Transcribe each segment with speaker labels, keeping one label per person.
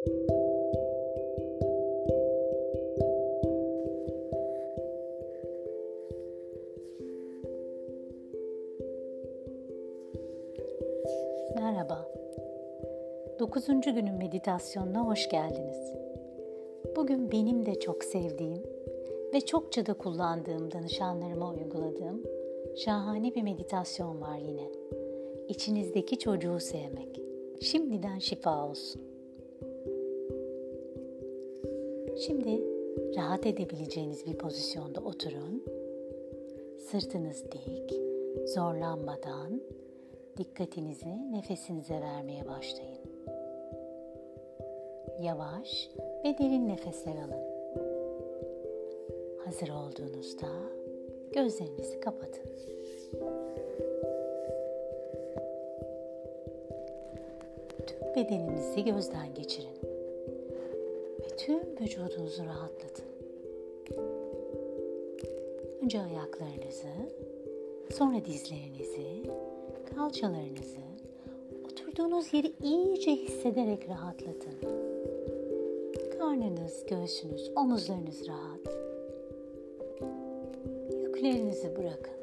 Speaker 1: Merhaba. 9. günün meditasyonuna hoş geldiniz. Bugün benim de çok sevdiğim ve çokça da kullandığım danışanlarıma uyguladığım şahane bir meditasyon var yine. İçinizdeki çocuğu sevmek. Şimdiden şifa olsun. Şimdi rahat edebileceğiniz bir pozisyonda oturun. Sırtınız dik, zorlanmadan dikkatinizi nefesinize vermeye başlayın. Yavaş ve derin nefesler alın. Hazır olduğunuzda gözlerinizi kapatın. Tüm bedeninizi gözden geçirin tüm vücudunuzu rahatlatın. Önce ayaklarınızı, sonra dizlerinizi, kalçalarınızı, oturduğunuz yeri iyice hissederek rahatlatın. Karnınız, göğsünüz, omuzlarınız rahat. Yüklerinizi bırakın.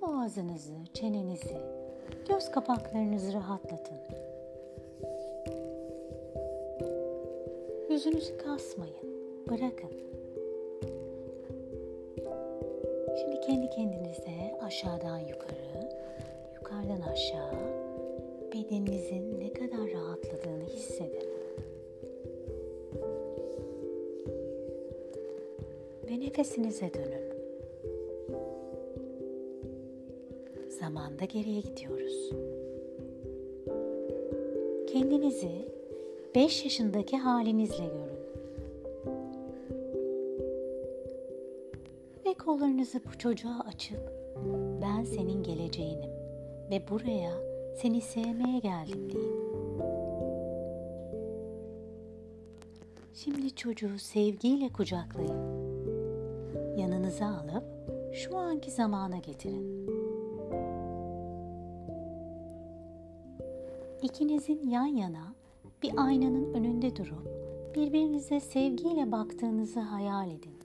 Speaker 1: Boğazınızı, çenenizi, göz kapaklarınızı rahatlatın. Yüzünüzü kasmayın. Bırakın. Şimdi kendi kendinize aşağıdan yukarı, yukarıdan aşağı bedeninizin ne kadar rahatladığını hissedin. Ve nefesinize dönün. Zamanda geriye gidiyoruz. Kendinizi 5 yaşındaki halinizle görün. Ve kollarınızı bu çocuğa açıp ben senin geleceğinim ve buraya seni sevmeye geldim deyin. Şimdi çocuğu sevgiyle kucaklayın. Yanınıza alıp şu anki zamana getirin. İkinizin yan yana bir aynanın önünde durup birbirinize sevgiyle baktığınızı hayal edin.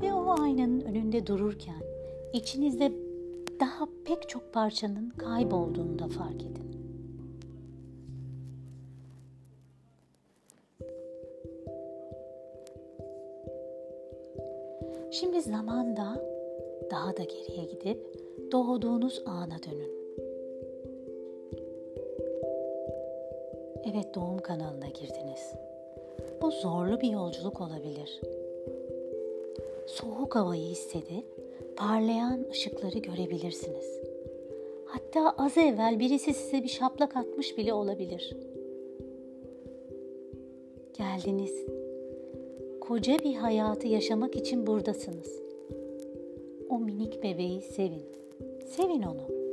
Speaker 1: Ve o aynanın önünde dururken içinizde daha pek çok parçanın kaybolduğunu da fark edin. Şimdi zamanda daha da geriye gidip doğduğunuz ana dönün. Evet doğum kanalına girdiniz. Bu zorlu bir yolculuk olabilir. Soğuk havayı hissedip parlayan ışıkları görebilirsiniz. Hatta az evvel birisi size bir şaplak atmış bile olabilir. Geldiniz. Koca bir hayatı yaşamak için buradasınız. O minik bebeği sevin. Sevin onu.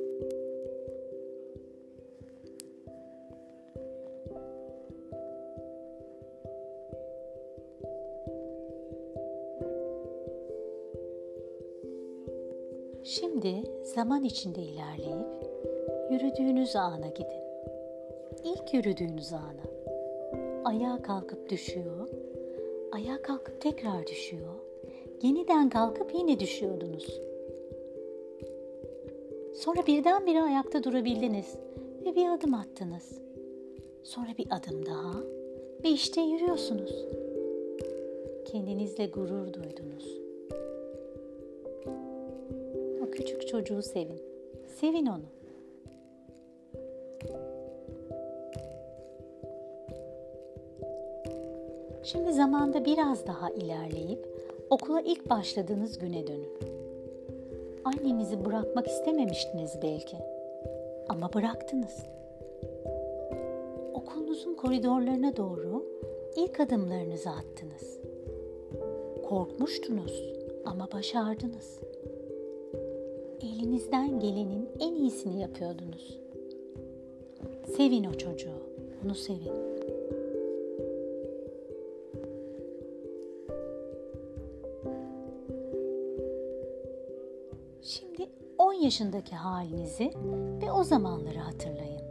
Speaker 1: Şimdi zaman içinde ilerleyip yürüdüğünüz ana gidin. İlk yürüdüğünüz ana. Ayağa kalkıp düşüyor. Ayağa kalkıp tekrar düşüyor. Yeniden kalkıp yine düşüyordunuz. Sonra birdenbire ayakta durabildiniz ve bir adım attınız. Sonra bir adım daha ve işte yürüyorsunuz. Kendinizle gurur duydunuz. O küçük çocuğu sevin. Sevin onu. Şimdi zamanda biraz daha ilerleyip okula ilk başladığınız güne dönün. Annenizi bırakmak istememiştiniz belki. Ama bıraktınız. Okulunuzun koridorlarına doğru ilk adımlarınızı attınız. Korkmuştunuz ama başardınız. Elinizden gelenin en iyisini yapıyordunuz. Sevin o çocuğu, onu sevin. Yaşındaki halinizi ve o zamanları hatırlayın.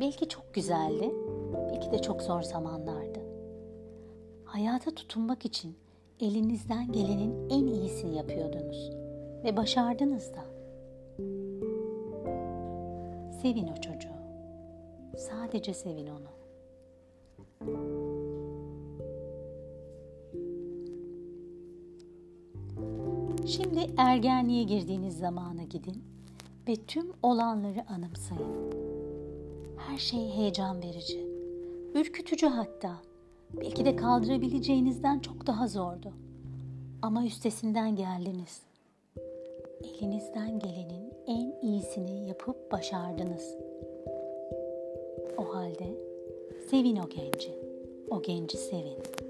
Speaker 1: Belki çok güzeldi, belki de çok zor zamanlardı. Hayata tutunmak için elinizden gelenin en iyisini yapıyordunuz ve başardınız da. Sevin o çocuğu. Sadece sevin onu. Şimdi ergenliğe girdiğiniz zamana gidin ve tüm olanları anımsayın. Her şey heyecan verici, ürkütücü hatta. Belki de kaldırabileceğinizden çok daha zordu. Ama üstesinden geldiniz. Elinizden gelenin en iyisini yapıp başardınız. O halde sevin o genci. O genci sevin.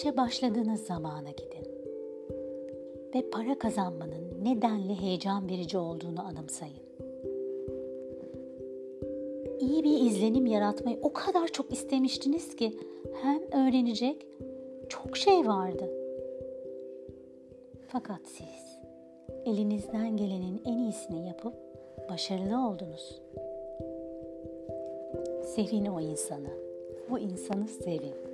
Speaker 1: İşe başladığınız zamana gidin. Ve para kazanmanın nedenle heyecan verici olduğunu anımsayın. İyi bir izlenim yaratmayı o kadar çok istemiştiniz ki hem öğrenecek çok şey vardı. Fakat siz elinizden gelenin en iyisini yapıp başarılı oldunuz. Sevin o insanı. O insanı sevin.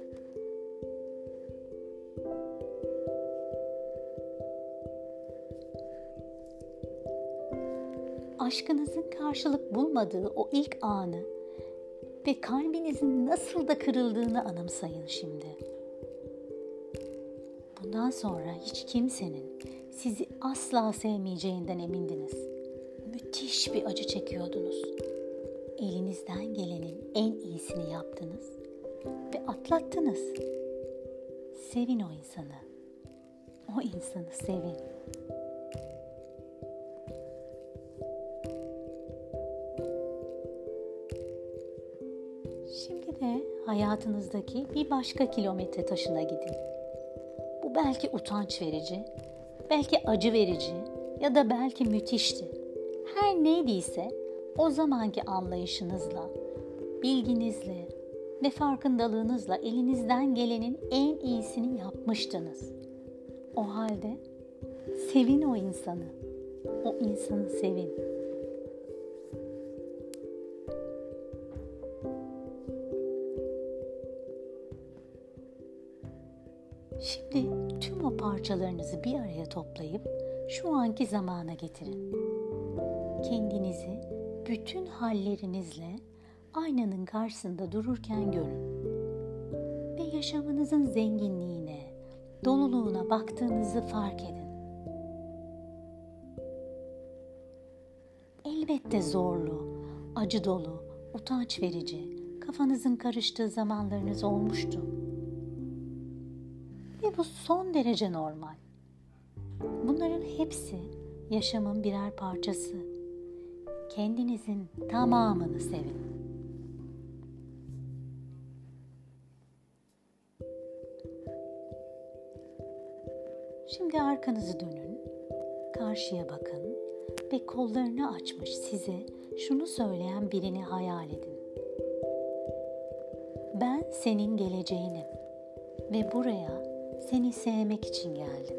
Speaker 1: Aşkınızın karşılık bulmadığı o ilk anı ve kalbinizin nasıl da kırıldığını anımsayın şimdi. Bundan sonra hiç kimsenin sizi asla sevmeyeceğinden emindiniz. Müthiş bir acı çekiyordunuz. Elinizden gelenin en iyisini yaptınız ve atlattınız. Sevin o insanı. O insanı sevin. Hayatınızdaki bir başka kilometre taşına gidin. Bu belki utanç verici, belki acı verici ya da belki müthişti. Her neydiyse o zamanki anlayışınızla, bilginizle ve farkındalığınızla elinizden gelenin en iyisini yapmıştınız. O halde sevin o insanı. O insanı sevin. Şimdi tüm o parçalarınızı bir araya toplayıp şu anki zamana getirin. Kendinizi bütün hallerinizle aynanın karşısında dururken görün. Ve yaşamınızın zenginliğine, doluluğuna baktığınızı fark edin. Elbette zorlu, acı dolu, utanç verici, kafanızın karıştığı zamanlarınız olmuştu bu son derece normal. Bunların hepsi yaşamın birer parçası. Kendinizin tamamını sevin. Şimdi arkanızı dönün, karşıya bakın ve kollarını açmış size şunu söyleyen birini hayal edin. Ben senin geleceğinim ve buraya seni sevmek için geldim.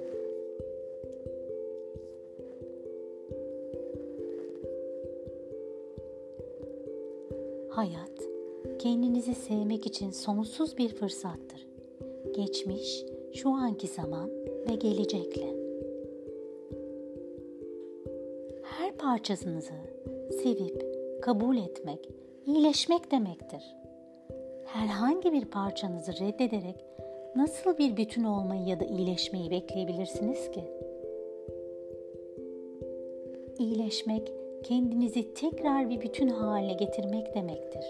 Speaker 1: Hayat, kendinizi sevmek için sonsuz bir fırsattır. Geçmiş, şu anki zaman ve gelecekle. Her parçasınızı sevip kabul etmek, iyileşmek demektir. Herhangi bir parçanızı reddederek nasıl bir bütün olmayı ya da iyileşmeyi bekleyebilirsiniz ki? İyileşmek, kendinizi tekrar bir bütün haline getirmek demektir.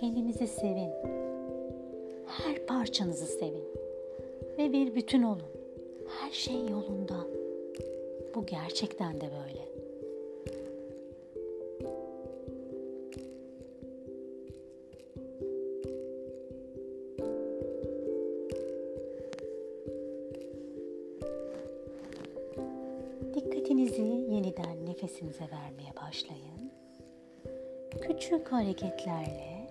Speaker 1: Kendinizi sevin. Her parçanızı sevin. Ve bir bütün olun. Her şey yolunda. Bu gerçekten de böyle. Nefesinize vermeye başlayın. Küçük hareketlerle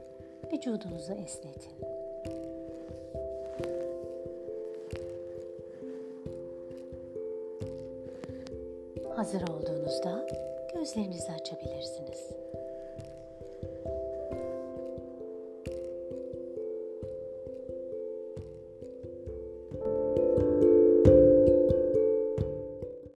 Speaker 1: vücudunuzu esnetin. Hazır olduğunuzda gözlerinizi açabilirsiniz.